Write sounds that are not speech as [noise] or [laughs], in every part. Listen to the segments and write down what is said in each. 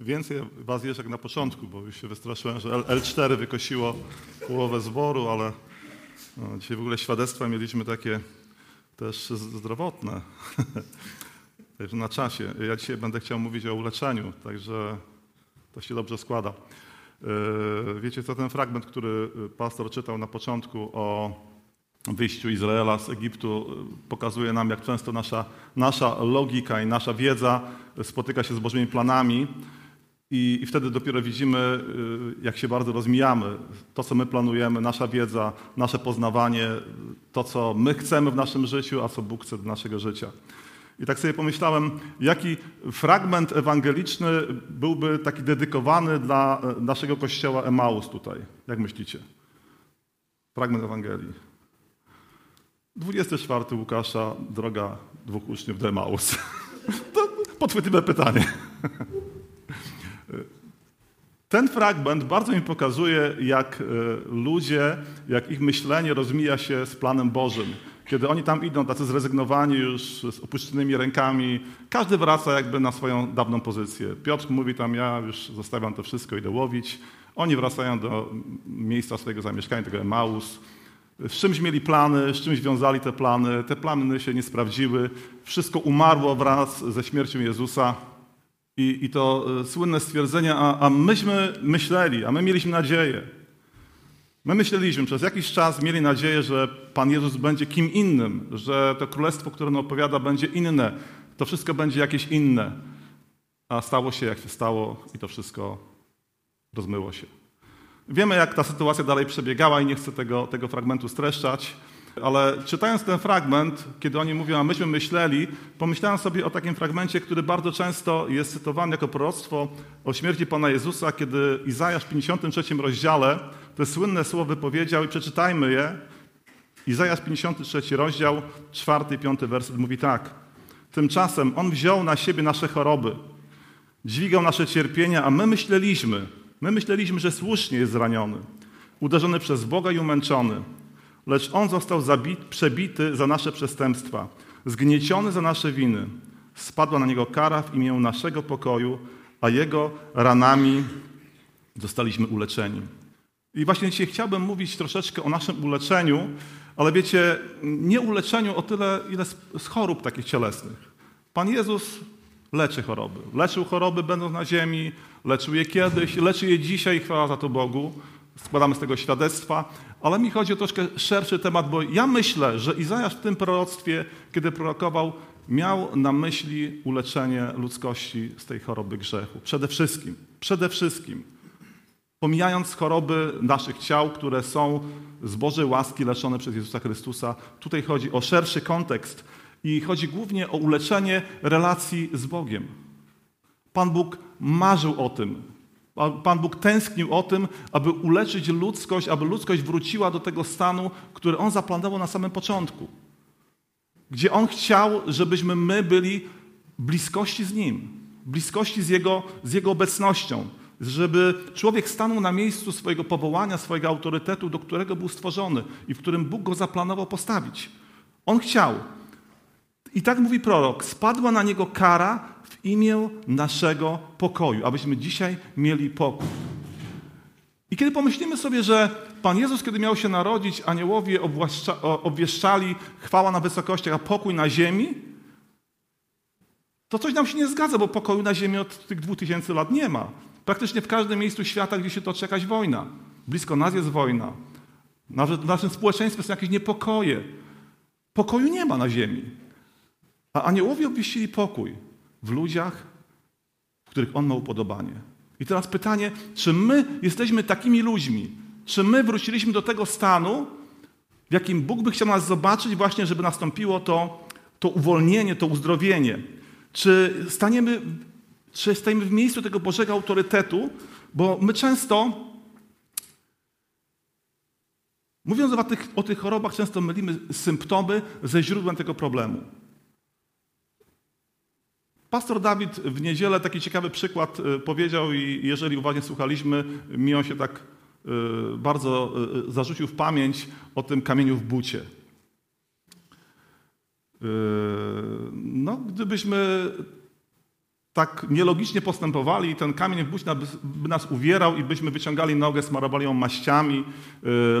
więcej was jest jak na początku, bo już się wystraszyłem, że L4 wykosiło połowę zboru, ale no, dzisiaj w ogóle świadectwa mieliśmy takie też zdrowotne. [laughs] Na czasie. Ja dzisiaj będę chciał mówić o uleczeniu, także to się dobrze składa. E, wiecie co, ten fragment, który pastor czytał na początku o wyjściu Izraela z Egiptu, pokazuje nam, jak często nasza, nasza logika i nasza wiedza spotyka się z Bożymi planami. I, I, wtedy dopiero widzimy, y, jak się bardzo rozmijamy. To, co my planujemy, nasza wiedza, nasze poznawanie, to, co my chcemy w naszym życiu, a co Bóg chce do naszego życia. I tak sobie pomyślałem, jaki fragment ewangeliczny byłby taki dedykowany dla e, naszego kościoła Emaus tutaj. Jak myślicie? Fragment Ewangelii. 24 Łukasza, droga dwóch uczniów do Emaus. [laughs] To podchwytliwe pytanie. Ten fragment bardzo mi pokazuje, jak e, ludzie, jak ich myślenie rozmija się z planem Bożym. Kiedy oni tam idą, tacy zrezygnowani już, z opuszczonymi rękami, każdy wraca jakby na swoją dawną pozycję. Piotr mówi tam, ja już zostawiam to wszystko, idę łowić. Oni wracają do miejsca swojego zamieszkania, tego Emaus. Z czymś mieli plany, z czymś wiązali te plany. Te plany się nie sprawdziły. Wszystko umarło wraz ze śmiercią Jezusa. I, i to e, słynne stwierdzenie, a, a myśmy myśleli, a my mieliśmy nadzieję. My myśleliśmy, przez jakiś czas mieli nadzieję, że Pan Jezus będzie kim innym, że to królestwo, które on opowiada, będzie inne. To wszystko będzie jakieś inne. A stało się, jak się stało, i to wszystko rozmyło się. Wiemy, jak ta sytuacja dalej przebiegała, i nie chcę tego, tego fragmentu streszczać. Ale czytając ten fragment, kiedy oni mówią, a myśmy myśleli, pomyślałem sobie o takim fragmencie, który bardzo często jest cytowany jako proroctwo o śmierci Pana Jezusa, kiedy Izajasz w 53 rozdziale te słynne słowy powiedział i przeczytajmy je. Izajasz 53 rozdział, 4 i 5 werset mówi tak. Tymczasem On wziął na siebie nasze choroby, dźwigał nasze cierpienia, a my myśleliśmy, my myśleliśmy, że słusznie jest zraniony, uderzony przez Boga i umęczony lecz On został zabit, przebity za nasze przestępstwa, zgnieciony za nasze winy. Spadła na Niego kara w imię naszego pokoju, a Jego ranami zostaliśmy uleczeni. I właśnie dzisiaj chciałbym mówić troszeczkę o naszym uleczeniu, ale wiecie, nie uleczeniu o tyle, ile z chorób takich cielesnych. Pan Jezus leczy choroby. Leczył choroby będąc na ziemi, leczył je kiedyś, leczy je dzisiaj, chwała za to Bogu. Składamy z tego świadectwa, ale mi chodzi o troszkę szerszy temat, bo ja myślę, że Izajasz w tym proroctwie, kiedy prorokował, miał na myśli uleczenie ludzkości z tej choroby grzechu. Przede wszystkim, przede wszystkim. Pomijając choroby naszych ciał, które są z Bożej łaski leczone przez Jezusa Chrystusa, tutaj chodzi o szerszy kontekst i chodzi głównie o uleczenie relacji z Bogiem. Pan Bóg marzył o tym, Pan Bóg tęsknił o tym, aby uleczyć ludzkość, aby ludzkość wróciła do tego stanu, który On zaplanował na samym początku. Gdzie On chciał, żebyśmy my byli bliskości z Nim, bliskości z Jego, z Jego obecnością. Żeby człowiek stanął na miejscu swojego powołania, swojego autorytetu, do którego był stworzony i w którym Bóg go zaplanował postawić. On chciał. I tak mówi prorok: spadła na niego kara w imię naszego pokoju, abyśmy dzisiaj mieli pokój. I kiedy pomyślimy sobie, że Pan Jezus, kiedy miał się narodzić, aniołowie obwieszczali chwała na wysokościach, a pokój na ziemi, to coś nam się nie zgadza, bo pokoju na ziemi od tych dwóch tysięcy lat nie ma. Praktycznie w każdym miejscu świata, gdzie się toczy jakaś wojna. Blisko nas jest wojna. Nawet w naszym społeczeństwie są jakieś niepokoje. Pokoju nie ma na ziemi. A aniołowie obwieścili pokój w ludziach, w których On ma upodobanie. I teraz pytanie, czy my jesteśmy takimi ludźmi? Czy my wróciliśmy do tego stanu, w jakim Bóg by chciał nas zobaczyć, właśnie, żeby nastąpiło to, to uwolnienie, to uzdrowienie? Czy staniemy, czy stajemy w miejscu tego Bożego autorytetu? Bo my często, mówiąc o tych, o tych chorobach, często mylimy symptomy ze źródłem tego problemu. Pastor Dawid w niedzielę taki ciekawy przykład y, powiedział i jeżeli uważnie słuchaliśmy, mi on się tak y, bardzo y, zarzucił w pamięć o tym kamieniu w bucie. No, gdybyśmy tak nielogicznie postępowali ten kamień w by, by nas uwierał i byśmy wyciągali nogę, smarowali ją maściami,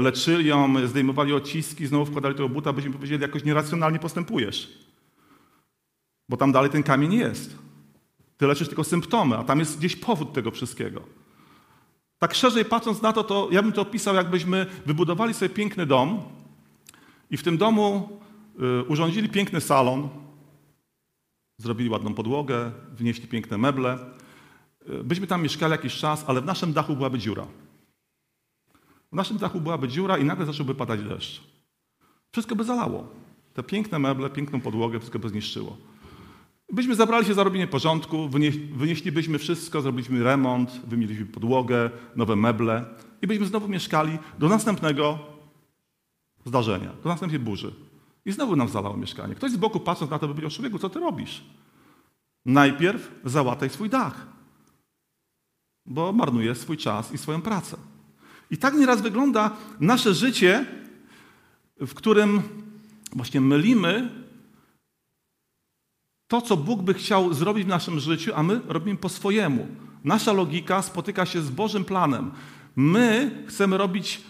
leczyli ją, zdejmowali odciski, znowu wkładali tego buta, byśmy powiedzieli, jakoś nieracjonalnie postępujesz. Bo tam dalej ten kamień jest. Ty leczysz tylko symptomy, a tam jest gdzieś powód tego wszystkiego. Tak szerzej patrząc na to, to ja bym to opisał, jakbyśmy wybudowali sobie piękny dom i w tym domu y, urządzili piękny salon, zrobili ładną podłogę, wnieśli piękne meble. Y, byśmy tam mieszkali jakiś czas, ale w naszym dachu byłaby dziura. W naszym dachu byłaby dziura i nagle zacząłby padać deszcz. Wszystko by zalało. Te piękne meble, piękną podłogę, wszystko by zniszczyło. Byśmy zabrali się za robienie porządku, wynieślibyśmy wszystko, zrobiliśmy remont, wymieniliśmy podłogę, nowe meble i byśmy znowu mieszkali do następnego zdarzenia, do następnej burzy. I znowu nam zalało mieszkanie. Ktoś z boku patrząc na to by powiedział, człowieku, co ty robisz? Najpierw załataj swój dach, bo marnujesz swój czas i swoją pracę. I tak nieraz wygląda nasze życie, w którym właśnie mylimy to, co Bóg by chciał zrobić w naszym życiu, a my robimy po swojemu. Nasza logika spotyka się z Bożym planem. My chcemy robić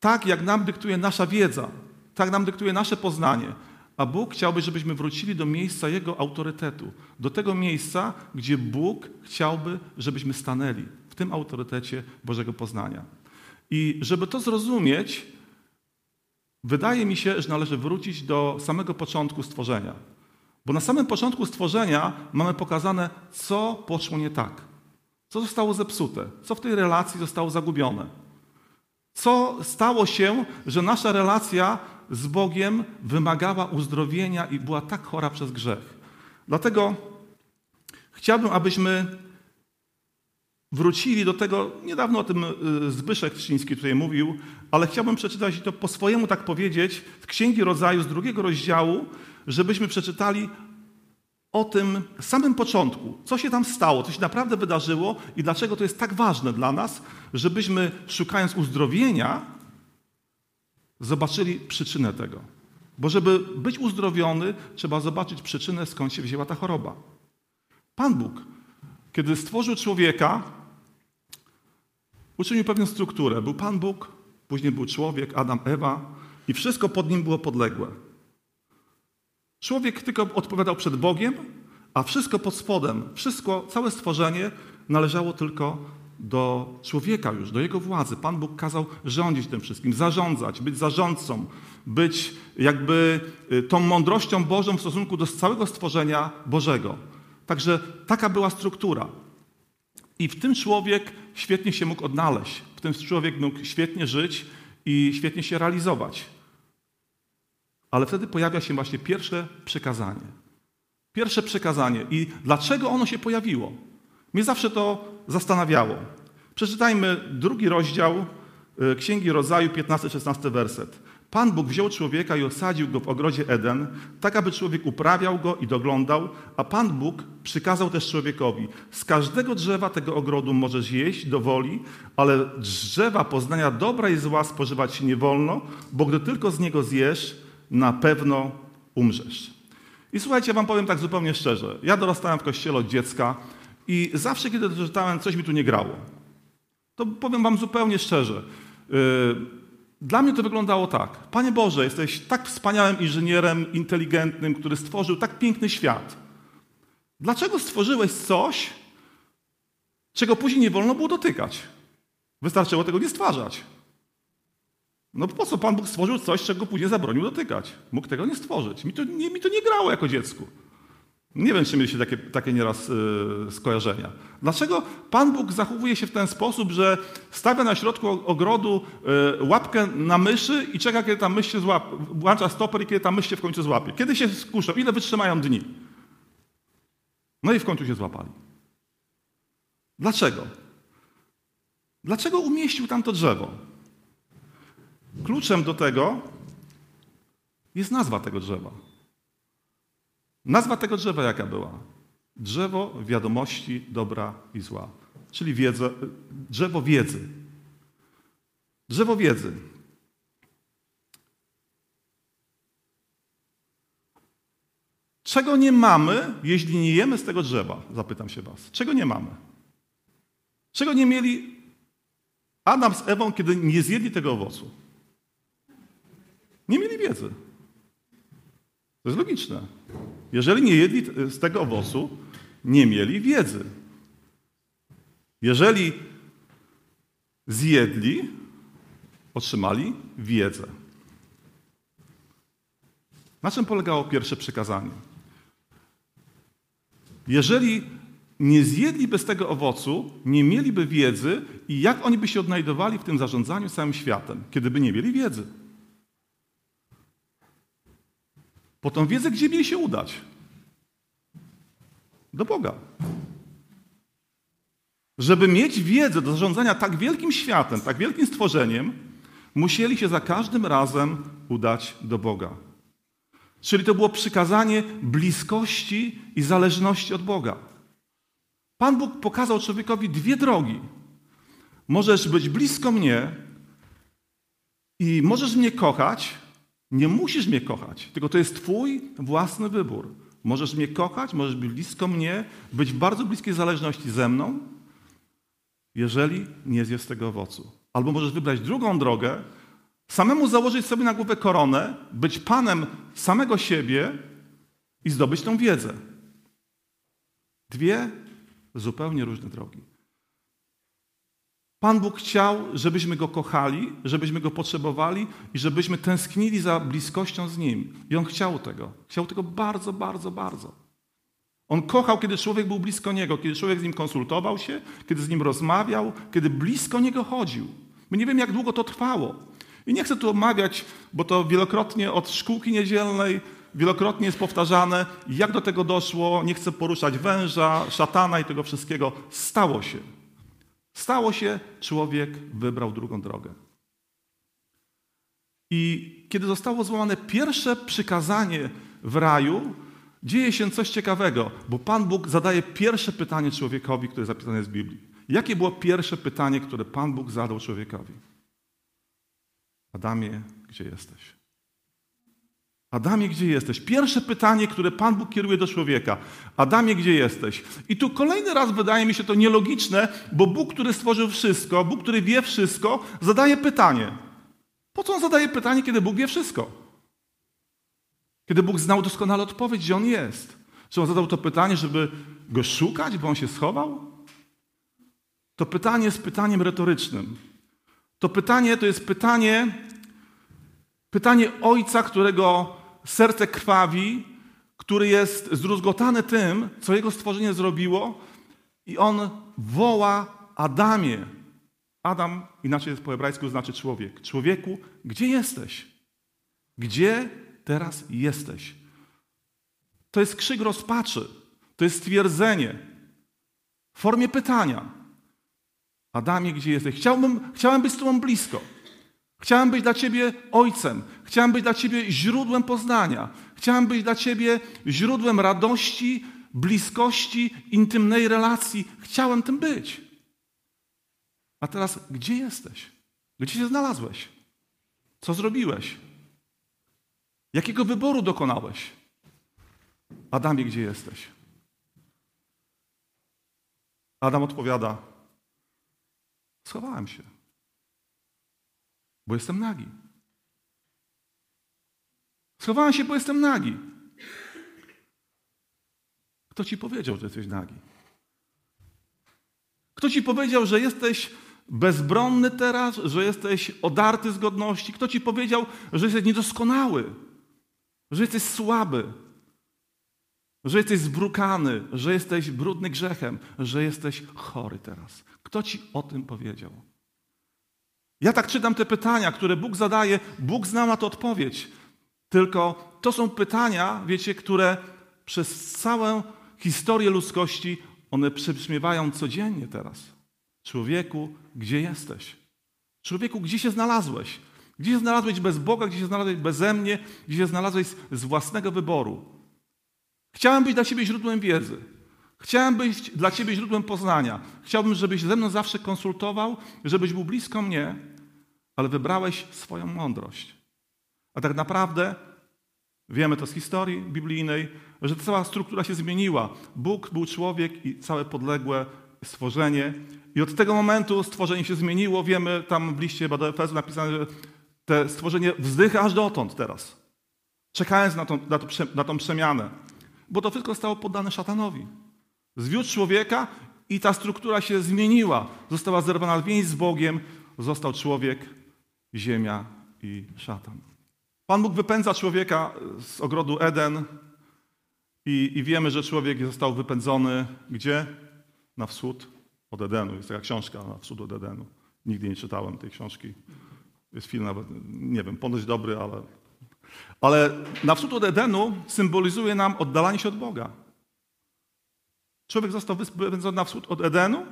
tak, jak nam dyktuje nasza wiedza, tak nam dyktuje nasze poznanie. A Bóg chciałby, żebyśmy wrócili do miejsca Jego autorytetu, do tego miejsca, gdzie Bóg chciałby, żebyśmy stanęli w tym autorytecie Bożego poznania. I żeby to zrozumieć, wydaje mi się, że należy wrócić do samego początku stworzenia. Bo na samym początku stworzenia mamy pokazane, co poszło nie tak, co zostało zepsute, co w tej relacji zostało zagubione. Co stało się, że nasza relacja z Bogiem wymagała uzdrowienia i była tak chora przez grzech. Dlatego chciałbym, abyśmy wrócili do tego, niedawno o tym y, Zbyszek Trzyński tutaj mówił, ale chciałbym przeczytać i to po swojemu tak powiedzieć, z Księgi Rodzaju, z drugiego rozdziału, żebyśmy przeczytali o tym samym początku, co się tam stało, co się naprawdę wydarzyło i dlaczego to jest tak ważne dla nas, żebyśmy szukając uzdrowienia, zobaczyli przyczynę tego. Bo żeby być uzdrowiony, trzeba zobaczyć przyczynę, skąd się wzięła ta choroba. Pan Bóg, kiedy stworzył człowieka, uczynił pewną strukturę. Był Pan Bóg, później był człowiek, Adam, Ewa i wszystko pod nim było podległe. Człowiek tylko odpowiadał przed Bogiem, a wszystko pod spodem, wszystko, całe stworzenie należało tylko do człowieka już, do jego władzy. Pan Bóg kazał rządzić tym wszystkim, zarządzać, być zarządcą, być jakby y, tą mądrością Bożą w stosunku do całego stworzenia Bożego. Także taka była struktura. I w tym człowiek świetnie się mógł odnaleźć, w tym człowiek mógł świetnie żyć i świetnie się realizować. Ale wtedy pojawia się właśnie pierwsze przekazanie. Pierwsze przekazanie. I dlaczego ono się pojawiło? Mnie zawsze to zastanawiało. Przeczytajmy drugi rozdział y, Księgi Rodzaju, 15-16 werset. Pan Bóg wziął człowieka i osadził go w ogrodzie Eden, tak aby człowiek uprawiał go i doglądał, a Pan Bóg przykazał też człowiekowi: Z każdego drzewa tego ogrodu możesz jeść do woli, ale drzewa poznania dobra i zła spożywać nie wolno, bo gdy tylko z niego zjesz, na pewno umrzesz. I słuchajcie, wam powiem tak zupełnie szczerze. Ja dorastałem w kościele od dziecka i zawsze, kiedy to czytałem, coś mi tu nie grało. To powiem wam zupełnie szczerze. Y, dla mnie to wyglądało tak. Panie Boże, jesteś tak wspaniałym inżynierem, inteligentnym, który stworzył tak piękny świat. Dlaczego stworzyłeś coś, czego później nie wolno było dotykać? Wystarczyło tego nie stwarzać. No po co Pan Bóg stworzył coś, czego później zabronił dotykać? Mógł tego nie stworzyć. Mi to nie, mi to nie grało jako dziecku. Nie wiem, czy mieliście takie, takie nieraz yy, skojarzenia. Dlaczego Pan Bóg zachowuje się w ten sposób, że stawia na środku ogrodu yy, łapkę na myszy i czeka, kiedy ta mysz się złapie, włącza stoper i kiedy ta mysz się w końcu złapie? Kiedy się skuszą? Ile wytrzymają dni? No i w końcu się złapali. Dlaczego? Dlaczego umieścił tam to drzewo? Kluczem do tego jest nazwa tego drzewa. Nazwa tego drzewa jaka była? Drzewo wiadomości dobra i zła, czyli drzewo wiedzy. Drzewo wiedzy. Czego nie mamy, jeśli nie jemy z tego drzewa? Zapytam się Was. Czego nie mamy? Czego nie mieli Adam z Ewą, kiedy nie zjedli tego owocu? Nie mieli wiedzy. To jest logiczne. Jeżeli nie jedli z tego owocu, nie mieli wiedzy. Jeżeli zjedli, otrzymali wiedzę. Na czym polegało pierwsze przykazanie? Jeżeli nie zjedli bez tego owocu, nie mieliby wiedzy i jak oni by się odnajdowali w tym zarządzaniu całym światem, kiedy by nie mieli wiedzy? Po tą wiedzę gdzie mieli się udać? Do Boga. Żeby mieć wiedzę do zarządzania tak wielkim światem, tak wielkim stworzeniem, musieli się za każdym razem udać do Boga. Czyli to było przykazanie bliskości i zależności od Boga. Pan Bóg pokazał człowiekowi dwie drogi. Możesz być blisko mnie i możesz mnie kochać, nie musisz mnie kochać, tylko to jest Twój własny wybór. Możesz mnie kochać, możesz być blisko mnie, być w bardzo bliskiej zależności ze mną, jeżeli nie zjesz tego owocu. Albo możesz wybrać drugą drogę, samemu założyć sobie na głowę koronę, być panem samego siebie i zdobyć tą wiedzę. Dwie zupełnie różne drogi. Pan Bóg chciał, żebyśmy Go kochali, żebyśmy Go potrzebowali i żebyśmy tęsknili za bliskością z Nim. I On chciał tego. Chciał tego bardzo, bardzo, bardzo. On kochał, kiedy człowiek był blisko Niego, kiedy człowiek z Nim konsultował się, kiedy z Nim rozmawiał, kiedy blisko Niego chodził. My nie wiem, jak długo to trwało. I nie chcę tu omawiać, bo to wielokrotnie od szkółki niedzielnej, wielokrotnie jest powtarzane, jak do tego doszło. Nie chcę poruszać węża, szatana i tego wszystkiego. Stało się. Stało się, człowiek wybrał drugą drogę. I kiedy zostało złamane pierwsze przykazanie w raju, dzieje się coś ciekawego, bo Pan Bóg zadaje pierwsze pytanie człowiekowi, które zapisane jest w Biblii. Jakie było pierwsze pytanie, które Pan Bóg zadał człowiekowi? Adamie, gdzie jesteś? Adamie, gdzie jesteś? Pierwsze pytanie, które Pan Bóg kieruje do człowieka. Adamie, gdzie jesteś? I tu kolejny raz wydaje mi się to nielogiczne, bo Bóg, który stworzył wszystko, Bóg, który wie wszystko, zadaje pytanie. Po co on zadaje pytanie, kiedy Bóg wie wszystko? Kiedy Bóg znał doskonale odpowiedź, gdzie on jest. Czy on zadał to pytanie, żeby go szukać, bo on się schował? To pytanie jest pytaniem retorycznym. To pytanie to jest pytanie, pytanie ojca, którego serce krwawi, który jest zdruzgotany tym, co jego stworzenie zrobiło, i on woła Adamie. Adam, inaczej jest po hebrajsku, znaczy człowiek. Człowieku, gdzie jesteś? Gdzie teraz jesteś? To jest krzyk rozpaczy. To jest stwierdzenie w formie pytania. Adamie, gdzie jesteś? Chciałbym, chciałem być z Tobą blisko. Chciałem być dla Ciebie ojcem. Chciałem być dla Ciebie źródłem poznania. Chciałem być dla Ciebie źródłem radości, bliskości, intymnej relacji. Chciałem tym być. A teraz, gdzie jesteś? Gdzie się znalazłeś? Co zrobiłeś? Jakiego wyboru dokonałeś? Adamie, gdzie jesteś? Adam odpowiada: Schowałem się, bo jestem nagi. Schowałem się, bo jestem nagi. Kto ci powiedział, że jesteś nagi? Kto ci powiedział, że jesteś bezbronny teraz, że jesteś odarty z godności? Kto ci powiedział, że jesteś niedoskonały, że jesteś słaby, że jesteś zbrukany, że jesteś brudny grzechem, że jesteś chory teraz? Kto ci o tym powiedział? Ja tak czytam te pytania, które Bóg zadaje, Bóg zna na to odpowiedź. Tylko to są pytania, wiecie, które przez całą historię ludzkości one przybrzmiewają codziennie teraz. Człowieku, gdzie jesteś? Człowieku, gdzie się znalazłeś? Gdzie się znalazłeś bez Boga, gdzie się znalazłeś beze mnie, gdzie się znalazłeś z własnego wyboru? Chciałem być dla Ciebie źródłem wiedzy. Chciałem być dla Ciebie źródłem poznania. Chciałbym, żebyś ze mną zawsze konsultował, żebyś był blisko mnie, ale wybrałeś swoją mądrość. A tak naprawdę Wiemy to z historii biblijnej, że cała struktura się zmieniła. Bóg był człowiek i całe podległe stworzenie. I od tego momentu stworzenie się zmieniło. Wiemy tam w liście do Efezu napisane, że te stworzenie wzdycha aż dotąd teraz. Czekając na tą, na, to, na tą przemianę. Bo to wszystko zostało poddane szatanowi. Zwiódł człowieka i ta struktura się zmieniła. Została zerwana więź z Bogiem. Został człowiek, ziemia i szatan. Pan Bóg wypędza człowieka z ogrodu Eden i, i wiemy, że człowiek został wypędzony gdzie? Na wschód od Edenu. Jest taka książka na wschód od Edenu. Nigdy nie czytałem tej książki. Jest film nawet, nie wiem, ponoć dobry, ale... Ale na wschód od Edenu symbolizuje nam oddalanie się od Boga. Człowiek został wypędzony na wschód od Edenu,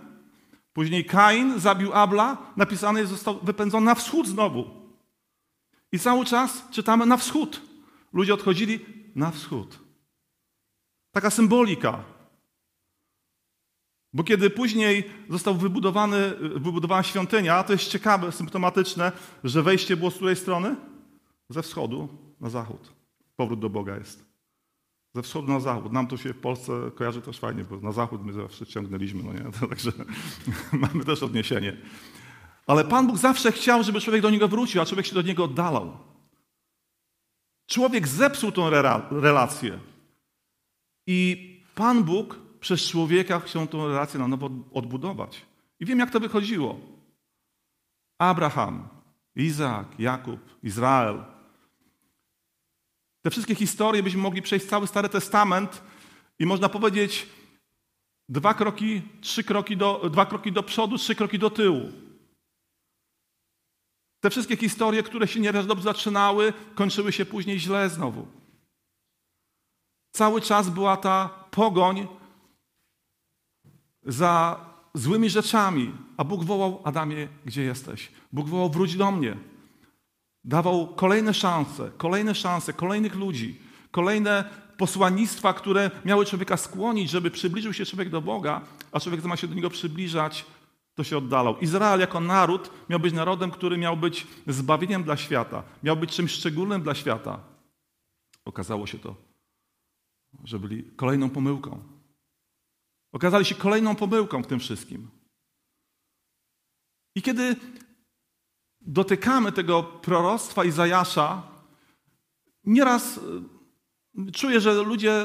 później Kain zabił Abla, napisane jest, został wypędzony na wschód znowu. I cały czas czytamy na wschód. Ludzie odchodzili na wschód. Taka symbolika. Bo kiedy później został wybudowany, wybudowana świątynia, to jest ciekawe, symptomatyczne, że wejście było z której strony? Ze wschodu na zachód. Powrót do Boga jest. Ze wschodu na zachód. Nam to się w Polsce kojarzy też fajnie, bo na zachód my zawsze ciągnęliśmy, no nie? [laughs] Także [laughs] mamy też odniesienie. Ale Pan Bóg zawsze chciał, żeby człowiek do niego wrócił, a człowiek się do niego oddalał. Człowiek zepsuł tą relację. I Pan Bóg przez człowieka chciał tą relację na nowo odbudować. I wiem, jak to wychodziło. Abraham, Izaak, Jakub, Izrael. Te wszystkie historie byśmy mogli przejść cały Stary Testament i można powiedzieć dwa kroki, trzy kroki do, dwa kroki do przodu, trzy kroki do tyłu. Te wszystkie historie, które się nieraz dobrze zaczynały, kończyły się później źle znowu. Cały czas była ta pogoń za złymi rzeczami, a Bóg wołał: Adamie, gdzie jesteś? Bóg wołał: wróć do mnie. Dawał kolejne szanse, kolejne szanse, kolejnych ludzi, kolejne posłannictwa, które miały człowieka skłonić, żeby przybliżył się człowiek do Boga, a człowiek zamiast się do niego przybliżać, to się oddalał. Izrael jako naród miał być narodem, który miał być zbawieniem dla świata, miał być czymś szczególnym dla świata. Okazało się to, że byli kolejną pomyłką. Okazali się kolejną pomyłką w tym wszystkim. I kiedy dotykamy tego proroctwa Izajasza, nieraz Czuję, że ludzie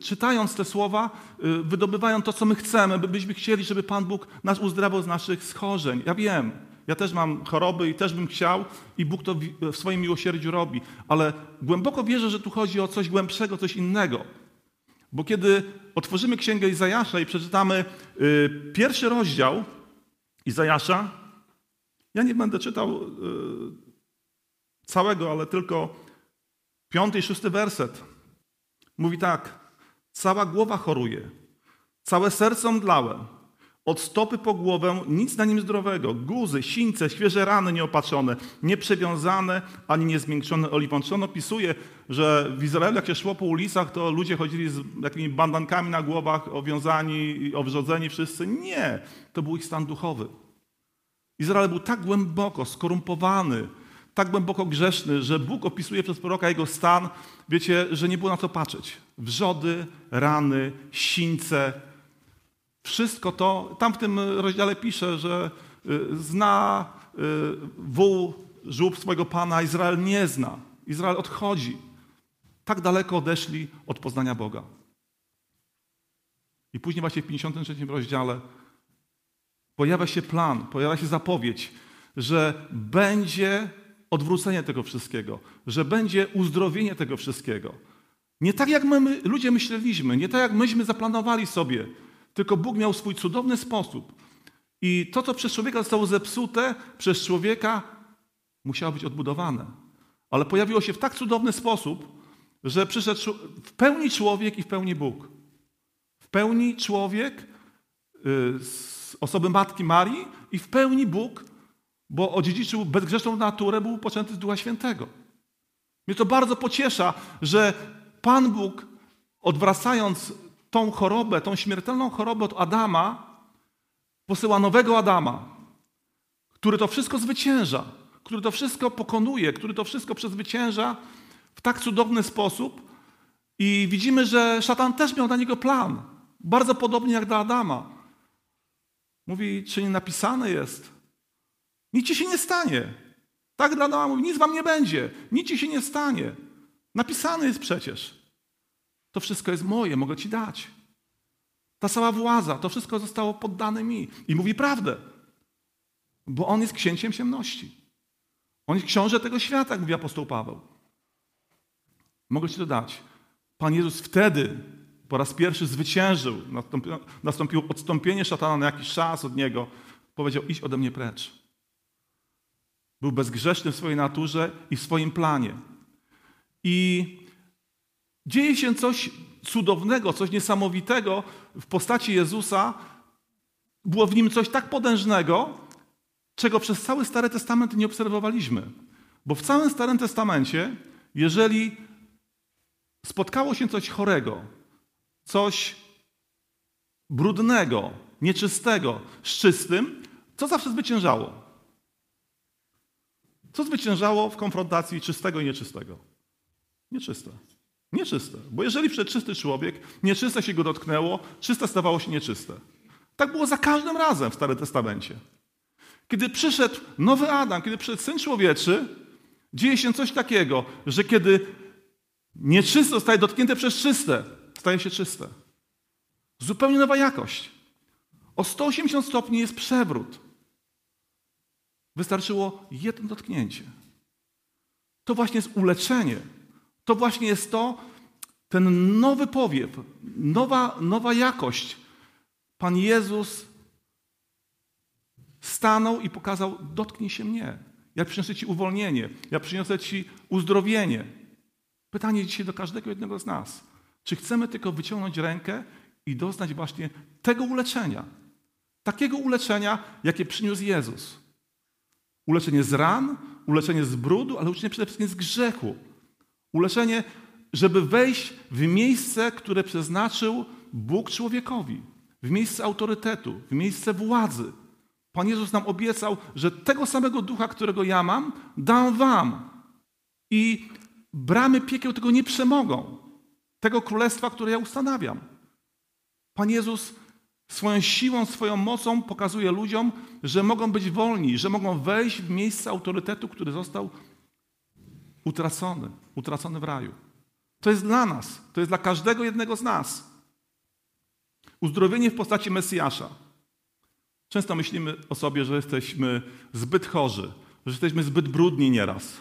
czytając te słowa y, wydobywają to, co my chcemy, byśmy chcieli, żeby Pan Bóg nas uzdrawiał z naszych schorzeń. Ja wiem, ja też mam choroby i też bym chciał i Bóg to w swoim miłosierdziu robi, ale głęboko wierzę, że tu chodzi o coś głębszego, coś innego. Bo kiedy otworzymy Księgę Izajasza i przeczytamy y, pierwszy rozdział Izajasza, ja nie będę czytał y, całego, ale tylko piąty i szósty werset. Mówi tak: Cała głowa choruje, całe serce omdlałe, od stopy po głowę nic na nim zdrowego. Guzy, sińce, świeże rany nieopatrzone, nieprzewiązane ani niezmiękczone oliwą. Czy on opisuje, że w Izraelu jak się szło po ulicach, to ludzie chodzili z jakimiś bandankami na głowach, owiązani, owrzodzeni wszyscy? Nie. To był ich stan duchowy. Izrael był tak głęboko skorumpowany, tak głęboko grzeszny, że Bóg opisuje przez proroka jego stan, wiecie, że nie było na co patrzeć. Wrzody, rany, sińce, wszystko to, tam w tym rozdziale pisze, że y, zna y, wół, żłób swojego Pana, Izrael nie zna. Izrael odchodzi. Tak daleko odeszli od poznania Boga. I później właśnie w 53 rozdziale pojawia się plan, pojawia się zapowiedź, że będzie odwrócenie tego wszystkiego, że będzie uzdrowienie tego wszystkiego. Nie tak jak my, ludzie myśleliśmy, nie tak jak myśmy zaplanowali sobie, tylko Bóg miał swój cudowny sposób. I to, co przez człowieka zostało zepsute, przez człowieka musiało być odbudowane. Ale pojawiło się w tak cudowny sposób, że przyszedł w pełni człowiek i w pełni Bóg. W pełni człowiek y, osoby Matki Marii i w pełni Bóg bo odziedziczył bezgrzeszną naturę, był poczęty z Ducha Świętego. Mnie to bardzo pociesza, że Pan Bóg, odwracając tą chorobę, tą śmiertelną chorobę od Adama, posyła nowego Adama, który to wszystko zwycięża, który to wszystko pokonuje, który to wszystko przezwycięża, w tak cudowny sposób i widzimy, że szatan też miał dla niego plan. Bardzo podobnie jak dla Adama. Mówi, czy nie napisane jest? Nic ci się nie stanie. Tak dla Adama mówi, nic wam nie będzie. Nic ci się nie stanie. Napisane jest przecież. To wszystko jest moje, mogę ci dać. Ta cała władza, to wszystko zostało poddane mi. I mówi prawdę. Bo on jest księciem ciemności. On jest książę tego świata, jak mówi apostoł Paweł. Mogę ci to dać. Pan Jezus wtedy po raz pierwszy zwyciężył. Nastąpiło odstąpienie szatana na jakiś czas od niego. Powiedział: idź ode mnie precz. Był bezgrzeszny w swojej naturze i w swoim planie. I dzieje się coś cudownego, coś niesamowitego w postaci Jezusa. Było w nim coś tak potężnego, czego przez cały Stary Testament nie obserwowaliśmy. Bo w całym Starym Testamencie, jeżeli spotkało się coś chorego, coś brudnego, nieczystego z czystym, co zawsze zwyciężało? Co zwyciężało w konfrontacji czystego i nieczystego? Nieczyste. Nieczyste. Bo jeżeli przed czysty człowiek, nieczyste się go dotknęło, czyste stawało się nieczyste. Tak było za każdym razem w Starym Testamencie. Kiedy przyszedł nowy Adam, kiedy przyszedł Syn Człowieczy, dzieje się coś takiego, że kiedy nieczyste zostaje dotknięte przez czyste, staje się czyste. Zupełnie nowa jakość. O 180 stopni jest przewrót. Wystarczyło jedno dotknięcie. To właśnie jest uleczenie. To właśnie jest to, ten nowy powiew, nowa, nowa jakość. Pan Jezus stanął i pokazał: Dotknij się mnie. Ja przyniosę Ci uwolnienie, ja przyniosę Ci uzdrowienie. Pytanie dzisiaj do każdego jednego z nas. Czy chcemy tylko wyciągnąć rękę i doznać właśnie tego uleczenia? Takiego uleczenia, jakie przyniósł Jezus. Uleczenie z ran, uleczenie z brudu, ale uleczenie przede wszystkim z grzechu. Uleczenie, żeby wejść w miejsce, które przeznaczył Bóg człowiekowi. W miejsce autorytetu, w miejsce władzy. Pan Jezus nam obiecał, że tego samego ducha, którego ja mam, dam wam. I bramy piekieł tego nie przemogą. Tego królestwa, które ja ustanawiam. Pan Jezus swoją siłą, swoją mocą pokazuje ludziom, że mogą być wolni, że mogą wejść w miejsce autorytetu, który został utracony, utracony w raju. To jest dla nas, to jest dla każdego jednego z nas. Uzdrowienie w postaci Mesjasza. Często myślimy o sobie, że jesteśmy zbyt chorzy, że jesteśmy zbyt brudni nieraz,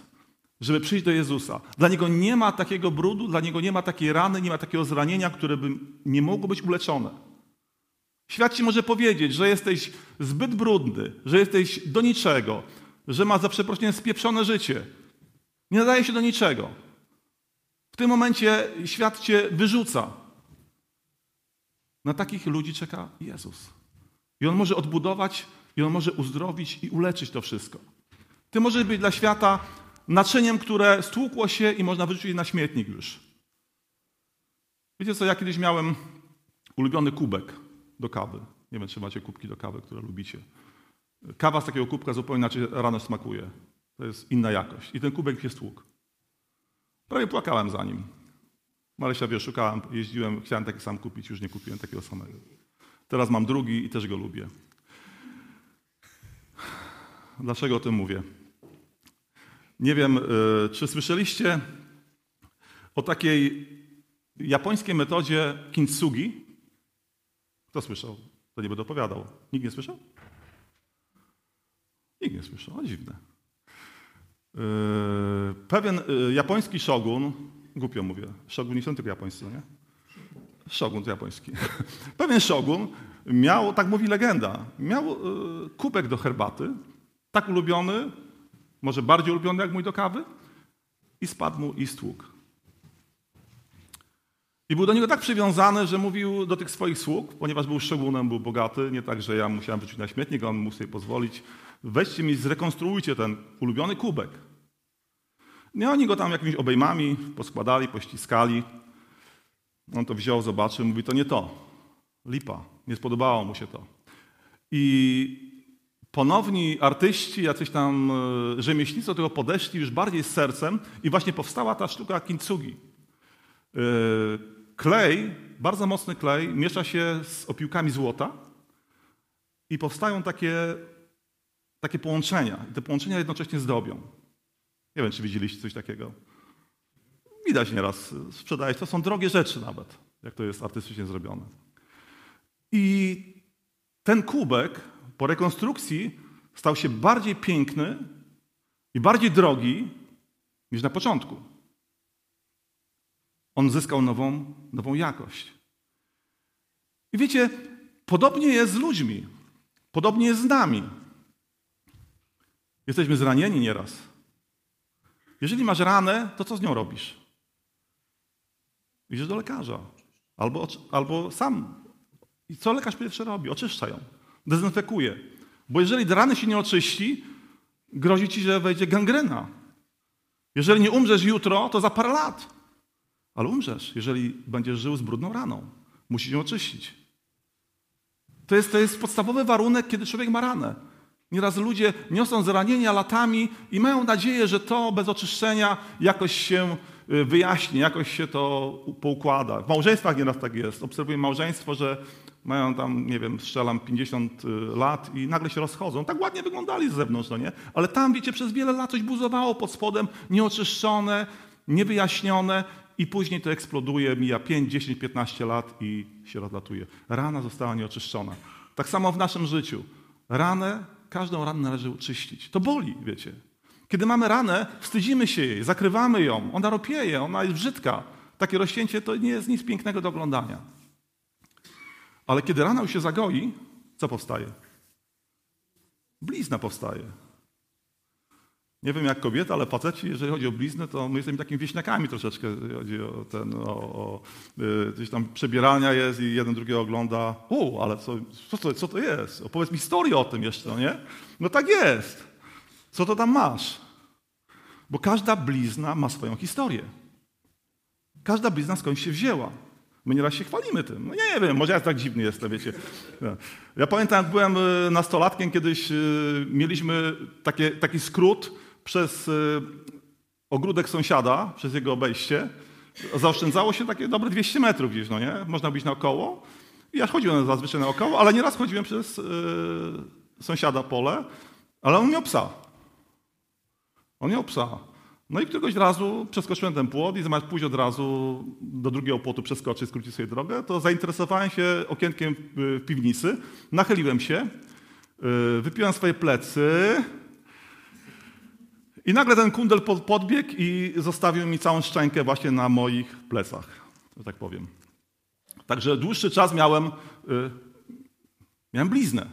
żeby przyjść do Jezusa. Dla Niego nie ma takiego brudu, dla Niego nie ma takiej rany, nie ma takiego zranienia, które by nie mogło być uleczone. Świat Ci może powiedzieć, że jesteś zbyt brudny, że jesteś do niczego, że ma za przeproszeniem spieprzone życie. Nie nadaje się do niczego. W tym momencie świat Cię wyrzuca. Na takich ludzi czeka Jezus. I On może odbudować, i On może uzdrowić i uleczyć to wszystko. Ty możesz być dla świata naczyniem, które stłukło się i można wyrzucić na śmietnik już. Wiecie co, ja kiedyś miałem ulubiony kubek do kawy. Nie wiem, czy macie kubki do kawy, które lubicie. Kawa z takiego kubka zupełnie inaczej rano smakuje. To jest inna jakość. I ten kubek jest tłuk. Prawie płakałem za nim. Marysia wie, szukałem, jeździłem, chciałem taki sam kupić, już nie kupiłem takiego samego. Teraz mam drugi i też go lubię. Dlaczego o tym mówię? Nie wiem, y, czy słyszeliście o takiej japońskiej metodzie kintsugi? Kto słyszał? To nie będę opowiadał. Nikt nie słyszał? Nikt nie słyszał. O, dziwne. Y, pewien y, japoński szogun, głupio mówię, szogun nie są tylko japońscy, nie? Szogun to japoński. [laughs] Pewien szogun miał, tak mówi legenda, miał kubek do herbaty, tak ulubiony, może bardziej ulubiony jak mój do kawy, i spadł mu i stłuk. I był do niego tak przywiązany, że mówił do tych swoich sług, ponieważ był szogunem, był bogaty, nie tak, że ja musiałem wrócić na śmietnik, a on mógł sobie pozwolić. Weźcie mi, zrekonstruujcie ten ulubiony kubek. I oni go tam jakimiś obejmami poskładali, pościskali. On to wziął, zobaczył, mówi, to nie to. Lipa. Nie spodobało mu się to. I ponowni artyści, jacyś tam e, rzemieślnicy do tego podeszli już bardziej z sercem i właśnie powstała ta sztuka kintsugi. E, klej, bardzo mocny klej, miesza się z opiłkami złota i powstają takie, takie połączenia. I te połączenia jednocześnie zdobią. Nie wiem, czy widzieliście coś takiego. Widać nieraz, sprzedaje to są drogie rzeczy nawet, jak to jest artystycznie zrobione. I ten kubek po rekonstrukcji stał się bardziej piękny i bardziej drogi niż na początku. On zyskał nową, nową jakość. I wiecie, podobnie jest z ludźmi, podobnie jest z nami. Jesteśmy zranieni nieraz. Jeżeli masz ranę, to co z nią robisz? Idziesz do lekarza. Albo, albo sam. I co lekarz pierwszy robi? Oczyszcza ją. Dezynfekuje. Bo jeżeli rany się nie oczyści, grozi ci, że wejdzie gangrena. Jeżeli nie umrzesz jutro, to za parę lat. Ale umrzesz, jeżeli będziesz żył z brudną raną. Musisz ją oczyścić. To jest, to jest podstawowy warunek, kiedy człowiek ma ranę. Nieraz ludzie niosą zranienia latami i mają nadzieję, że to bez oczyszczenia jakoś się y, wyjaśni, jakoś się to poukłada. W małżeństwach nieraz tak jest. Obserwuję małżeństwo, że mają tam, nie wiem, strzelam 50 y, lat i nagle się rozchodzą. Tak ładnie wyglądali z zewnątrz, no nie? Ale tam, wiecie, przez wiele lat coś buzowało pod spodem, nieoczyszczone, niewyjaśnione i później to eksploduje, mija 5, 10, 15 lat i się rozlatuje. Rana została nieoczyszczona. Tak samo w naszym życiu. Ranę, każdą ranę należy uczyścić. To boli, wiecie. Kiedy mamy ranę, wstydzimy się jej, zakrywamy ją, ona ropieje, ona jest brzydka. Takie rozcięcie to nie jest nic pięknego do oglądania. Ale kiedy rana już się zagoi, co powstaje? Blizna powstaje. Nie wiem jak kobieta, ale faceci, jeżeli chodzi o bliznę, to my jesteśmy takimi wieśniakami troszeczkę, chodzi o ten, o, o y, gdzieś tam przebierania jest i jeden drugiego ogląda. O, ale co, co, to, co to jest? Opowiedz mi historię o tym jeszcze, no nie? No tak jest. Co to tam masz? Bo każda blizna ma swoją historię. Każda blizna skąd się wzięła. My nieraz się chwalimy tym. No nie wiem, może ja tak dziwny jestem, wiecie. Ja pamiętam, jak byłem y, nastolatkiem, kiedyś y, mieliśmy takie, taki skrót przez y, ogródek sąsiada, przez jego obejście. Zaoszczędzało się takie dobre 200 metrów gdzieś, no nie? Można być naokoło. I ja chodziłem zazwyczaj naokoło, ale nieraz chodziłem przez sąsiada pole, ale on miał psa. On miał psa. No i któregoś razu przeskoczyłem ten płot i zamiast pójść od razu do drugiego płotu przeskoczyć, skrócić sobie drogę, to zainteresowałem się okienkiem piwnicy, nachyliłem się, y, wypiłem swoje plecy i nagle ten kundel podbiegł i zostawił mi całą szczękę właśnie na moich plecach, że tak powiem. Także dłuższy czas miałem, y, miałem bliznę,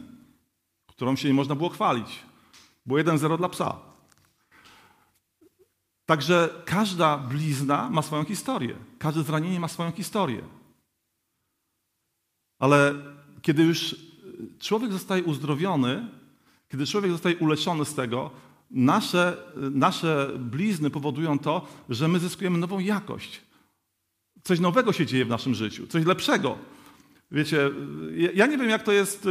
którą się nie można było chwalić. Było 1-0 dla psa. Także każda blizna ma swoją historię, każde zranienie ma swoją historię. Ale kiedy już człowiek zostaje uzdrowiony, kiedy człowiek zostaje uleczony z tego, nasze, nasze blizny powodują to, że my zyskujemy nową jakość. Coś nowego się dzieje w naszym życiu, coś lepszego. Wiecie, ja nie wiem, jak to jest e,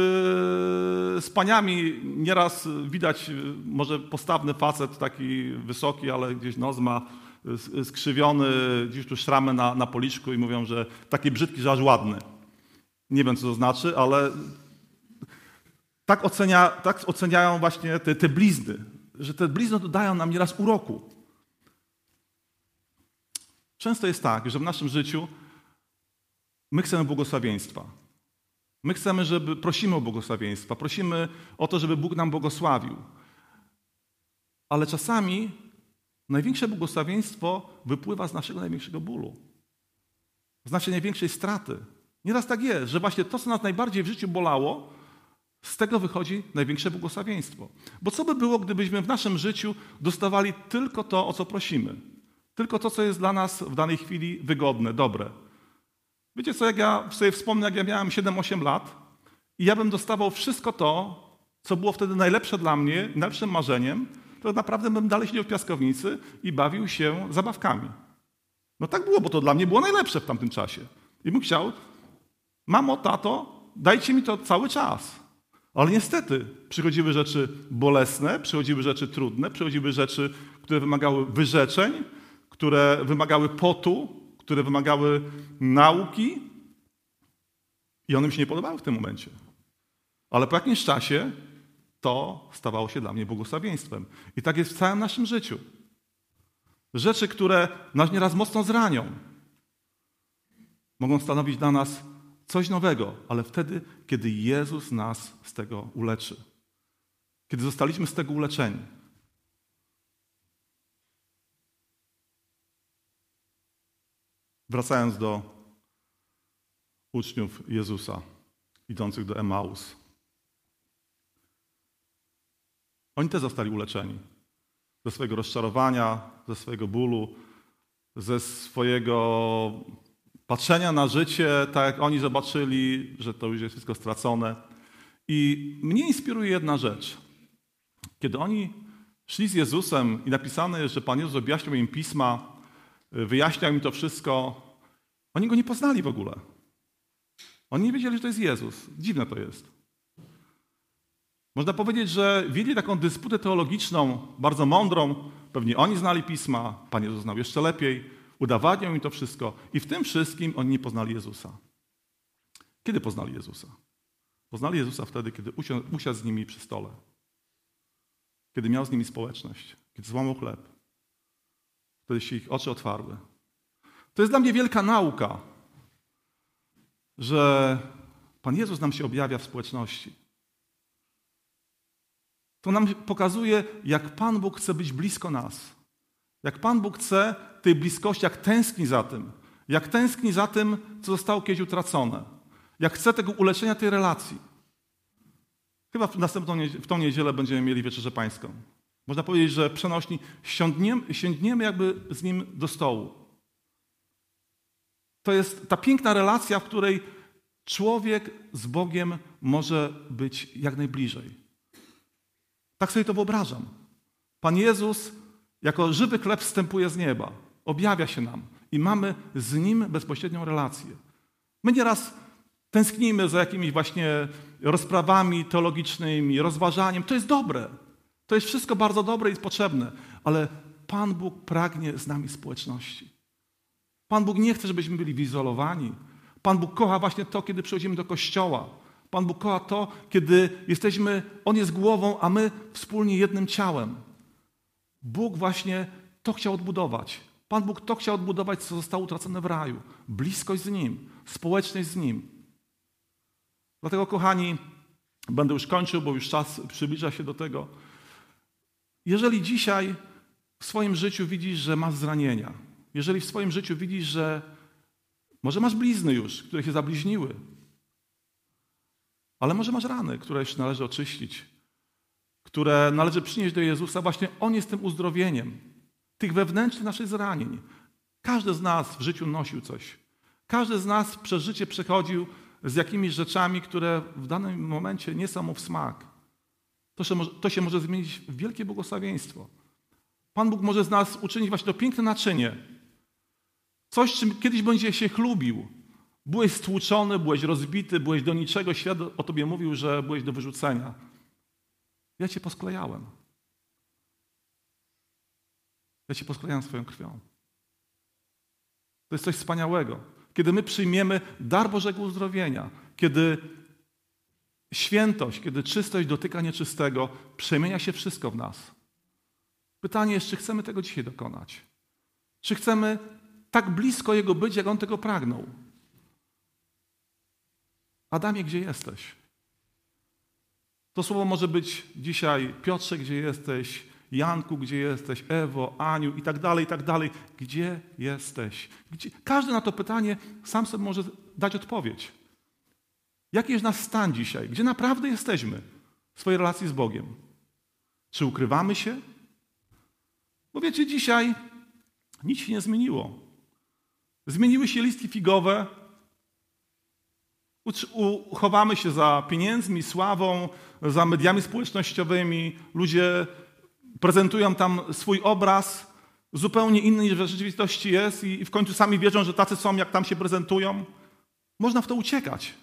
z paniami. Nieraz widać, e, może postawny facet, taki wysoki, ale gdzieś nos ma skrzywiony, gdzieś tu szramy na, na policzku i mówią, że taki brzydki, że aż ładny. Nie wiem, co to znaczy, ale tak, ocenia, tak oceniają właśnie te, te blizny, że te blizny dodają nam nieraz uroku. Często jest tak, że w naszym życiu My chcemy błogosławieństwa. My chcemy, żeby prosimy o błogosławieństwa, prosimy o to, żeby Bóg nam błogosławił. Ale czasami największe błogosławieństwo wypływa z naszego największego bólu, z naszej największej straty. Nieraz tak jest, że właśnie to, co nas najbardziej w życiu bolało, z tego wychodzi największe błogosławieństwo. Bo co by było, gdybyśmy w naszym życiu dostawali tylko to, o co prosimy? Tylko to, co jest dla nas w danej chwili wygodne, dobre. Wiecie co, jak ja sobie wspomnę, jak ja miałem 7-8 lat i ja bym dostawał wszystko to, co było wtedy najlepsze dla mnie, najlepszym marzeniem, to naprawdę bym dalej siedział w piaskownicy i bawił się zabawkami. No tak było, bo to dla mnie było najlepsze w tamtym czasie. I bym chciał, mamo, tato, dajcie mi to cały czas. Ale niestety przychodziły rzeczy bolesne, przychodziły rzeczy trudne, przychodziły rzeczy, które wymagały wyrzeczeń, które wymagały potu, które wymagały nauki. I one mi się nie podobały w tym momencie. Ale po jakimś czasie to stawało się dla mnie błogosławieństwem. I tak jest w całym naszym życiu. Rzeczy, które nas nieraz mocno zranią, mogą stanowić dla nas coś nowego, ale wtedy, kiedy Jezus nas z tego uleczy. Kiedy zostaliśmy z tego uleczeni. Wracając do uczniów Jezusa, idących do Emaus. Oni też zostali uleczeni ze swojego rozczarowania, ze swojego bólu, ze swojego patrzenia na życie, tak jak oni zobaczyli, że to już jest wszystko stracone. I mnie inspiruje jedna rzecz. Kiedy oni szli z Jezusem i napisane jest, że Pan Jezus objaśniał im pisma, wyjaśniał im to wszystko, oni go nie poznali w ogóle. Oni nie wiedzieli, że to jest Jezus. Dziwne to jest. Można powiedzieć, że wiedli taką dysputę teologiczną, bardzo mądrą. Pewnie oni znali pisma, Pan Jezus znał jeszcze lepiej. Udowadniał im to wszystko. I w tym wszystkim oni nie poznali Jezusa. Kiedy poznali Jezusa? Poznali Jezusa wtedy, kiedy usiadł z nimi przy stole. Kiedy miał z nimi społeczność. Kiedy złamał chleb. Wtedy się ich oczy otwarły. To jest dla mnie wielka nauka, że Pan Jezus nam się objawia w społeczności. To nam pokazuje, jak Pan Bóg chce być blisko nas. Jak Pan Bóg chce tej bliskości, jak tęskni za tym. Jak tęskni za tym, co zostało kiedyś utracone. Jak chce tego uleczenia tej relacji. Chyba w następną w tą niedzielę będziemy mieli wieczerzę pańską. Można powiedzieć, że przenośni siądniemy, sięgniemy jakby z nim do stołu. To jest ta piękna relacja, w której człowiek z Bogiem może być jak najbliżej. Tak sobie to wyobrażam. Pan Jezus jako żywy chleb wstępuje z nieba, objawia się nam i mamy z Nim bezpośrednią relację. My nieraz tęsknimy za jakimiś właśnie rozprawami teologicznymi, rozważaniem. To jest dobre. To jest wszystko bardzo dobre i potrzebne, ale Pan Bóg pragnie z nami społeczności. Pan Bóg nie chce, żebyśmy byli wyizolowani. Pan Bóg kocha właśnie to, kiedy przychodzimy do kościoła. Pan Bóg kocha to, kiedy jesteśmy, On jest głową, a my wspólnie jednym ciałem. Bóg właśnie to chciał odbudować. Pan Bóg to chciał odbudować, co zostało utracone w raju. Bliskość z Nim, społeczność z Nim. Dlatego, kochani, będę już kończył, bo już czas przybliża się do tego. Jeżeli dzisiaj w swoim życiu widzisz, że masz zranienia, jeżeli w swoim życiu widzisz, że może masz blizny już, które się zabliźniły, ale może masz rany, które jeszcze należy oczyścić, które należy przynieść do Jezusa. Właśnie On jest tym uzdrowieniem tych wewnętrznych naszych zranień. Każdy z nas w życiu nosił coś. Każdy z nas przez życie przechodził z jakimiś rzeczami, które w danym momencie nie są mu w smak. To się, może, to się może zmienić w wielkie błogosławieństwo. Pan Bóg może z nas uczynić właśnie to piękne naczynie. Coś, czym kiedyś będzie się chlubił, Byłeś stłuczony, byłeś rozbity, byłeś do niczego. Świat o tobie mówił, że byłeś do wyrzucenia. Ja cię posklejałem. Ja cię posklejałem swoją krwią. To jest coś wspaniałego. Kiedy my przyjmiemy dar Bożego uzdrowienia, kiedy świętość, kiedy czystość dotyka nieczystego, przemienia się wszystko w nas. Pytanie jest, czy chcemy tego dzisiaj dokonać? Czy chcemy tak blisko Jego być, jak On tego pragnął? Adamie, gdzie jesteś? To słowo może być dzisiaj Piotrze, gdzie jesteś, Janku, gdzie jesteś, Ewo, Aniu i tak dalej, i tak dalej. Gdzie jesteś? Gdzie? Każdy na to pytanie sam sobie może dać odpowiedź. Jaki jest nasz stan dzisiaj? Gdzie naprawdę jesteśmy w swojej relacji z Bogiem? Czy ukrywamy się? Bo wiecie, dzisiaj nic się nie zmieniło. Zmieniły się listki figowe, Uchowamy się za pieniędzmi, sławą, za mediami społecznościowymi. Ludzie prezentują tam swój obraz zupełnie inny niż w rzeczywistości jest i w końcu sami wierzą, że tacy są, jak tam się prezentują. Można w to uciekać.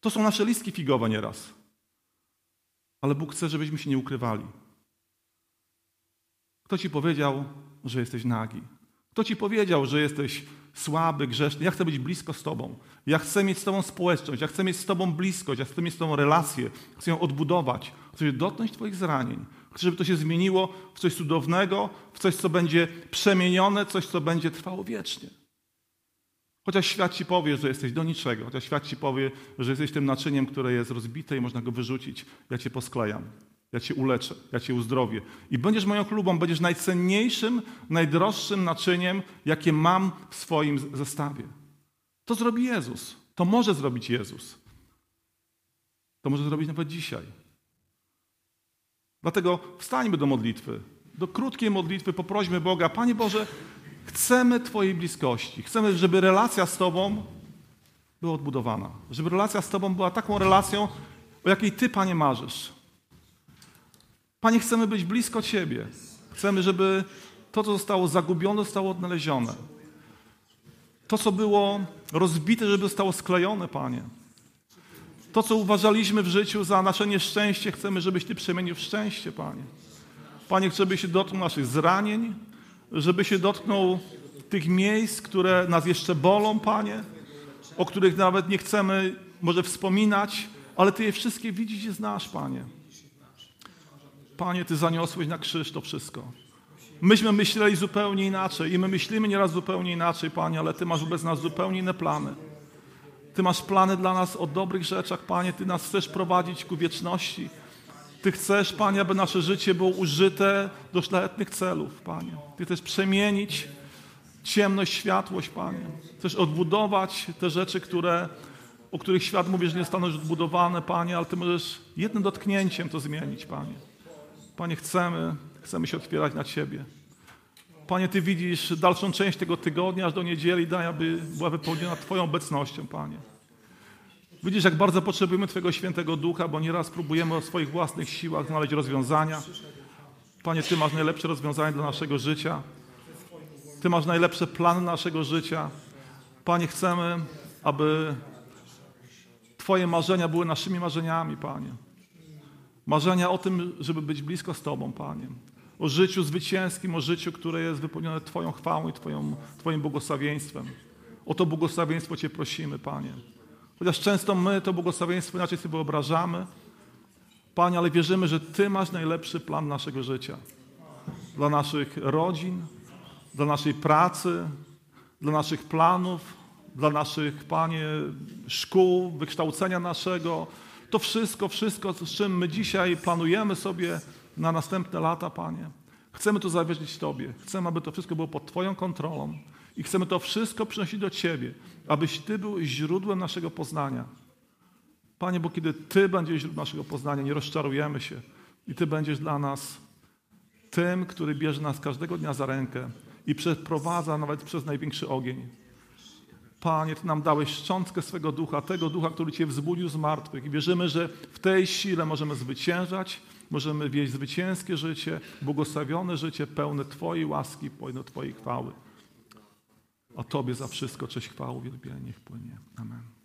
To są nasze listki figowe nieraz. Ale Bóg chce, żebyśmy się nie ukrywali. Kto ci powiedział, że jesteś nagi? Kto ci powiedział, że jesteś słaby, grzeszny? Ja chcę być blisko z Tobą. Ja chcę mieć z Tobą społeczność. Ja chcę mieć z Tobą bliskość. Ja chcę mieć z Tobą relację. Chcę ją odbudować. Chcę dotknąć Twoich zranień. Chcę, żeby to się zmieniło w coś cudownego, w coś, co będzie przemienione, coś, co będzie trwało wiecznie. Chociaż świat ci powie, że jesteś do niczego, chociaż świat ci powie, że jesteś tym naczyniem, które jest rozbite i można go wyrzucić, ja cię posklejam. Ja cię uleczę, ja cię uzdrowię. I będziesz moją klubą, będziesz najcenniejszym, najdroższym naczyniem, jakie mam w swoim zestawie. To zrobi Jezus. To może zrobić Jezus. To może zrobić nawet dzisiaj. Dlatego wstańmy do modlitwy. Do krótkiej modlitwy poprośmy Boga, Panie Boże, chcemy Twojej bliskości. Chcemy, żeby relacja z Tobą była odbudowana. Żeby relacja z Tobą była taką relacją, o jakiej Ty, Panie, marzysz. Panie, chcemy być blisko Ciebie. Chcemy, żeby to, co zostało zagubione, zostało odnalezione. To, co było rozbite, żeby zostało sklejone, Panie. To, co uważaliśmy w życiu za nasze nieszczęście, chcemy, żebyś Ty przemienił w szczęście, Panie. Panie, żeby się dotknął naszych zranień, żeby się dotknął tych miejsc, które nas jeszcze bolą, Panie, o których nawet nie chcemy może wspominać, ale Ty je wszystkie widzisz i znasz, Panie. Panie, Ty zaniosłeś na krzyż to wszystko. Myśmy myśleli zupełnie inaczej i my myślimy nieraz zupełnie inaczej, Panie, ale Ty masz wobec nas zupełnie inne plany. Ty masz plany dla nas o dobrych rzeczach, Panie. Ty nas chcesz prowadzić ku wieczności. Ty chcesz, Panie, aby nasze życie było użyte do szlachetnych celów, Panie. Ty chcesz przemienić ciemność, światłość, Panie. Chcesz odbudować te rzeczy, które, o których świat mówi, że nie staną już odbudowane, Panie, ale Ty możesz jednym dotknięciem to zmienić, Panie. Panie, chcemy, chcemy się otwierać na Ciebie. Panie, Ty widzisz dalszą część tego tygodnia, aż do niedzieli, daj, aby była wypełniona Twoją obecnością, Panie. Widzisz, jak bardzo potrzebujemy Twojego świętego ducha, bo nieraz próbujemy o swoich własnych siłach znaleźć rozwiązania. Panie, Ty masz najlepsze rozwiązanie dla naszego życia. Ty masz najlepsze plany naszego życia. Panie, chcemy, aby Twoje marzenia były naszymi marzeniami, Panie. Marzenia o tym, żeby być blisko z Tobą, Panie. O życiu zwycięskim, o życiu, które jest wypełnione Twoją chwałą i Twoją, Twoim błogosławieństwem. O to błogosławieństwo Cię prosimy, Panie. Chociaż często my to błogosławieństwo inaczej sobie wyobrażamy, Panie, ale wierzymy, że Ty masz najlepszy plan naszego życia. Dla naszych rodzin, dla naszej pracy, dla naszych planów, dla naszych, Panie, szkół, wykształcenia naszego. To wszystko, wszystko, z czym my dzisiaj planujemy sobie na następne lata, Panie. Chcemy to zawierzyć Tobie. Chcemy, aby to wszystko było pod Twoją kontrolą. I chcemy to wszystko przynosić do Ciebie, abyś Ty był źródłem naszego poznania. Panie, bo kiedy Ty będziesz źródłem naszego poznania, nie rozczarujemy się i Ty będziesz dla nas tym, który bierze nas każdego dnia za rękę i przeprowadza nawet przez największy ogień. Panie, Ty nam dałeś szczątkę swego ducha, tego ducha, który Cię wzbudził z martwych. I wierzymy, że w tej sile możemy zwyciężać, możemy wieść zwycięskie życie, błogosławione życie, pełne Twojej łaski, pełne Twojej chwały. A Tobie za wszystko cześć, chwała, uwielbienie niech płynie. Amen.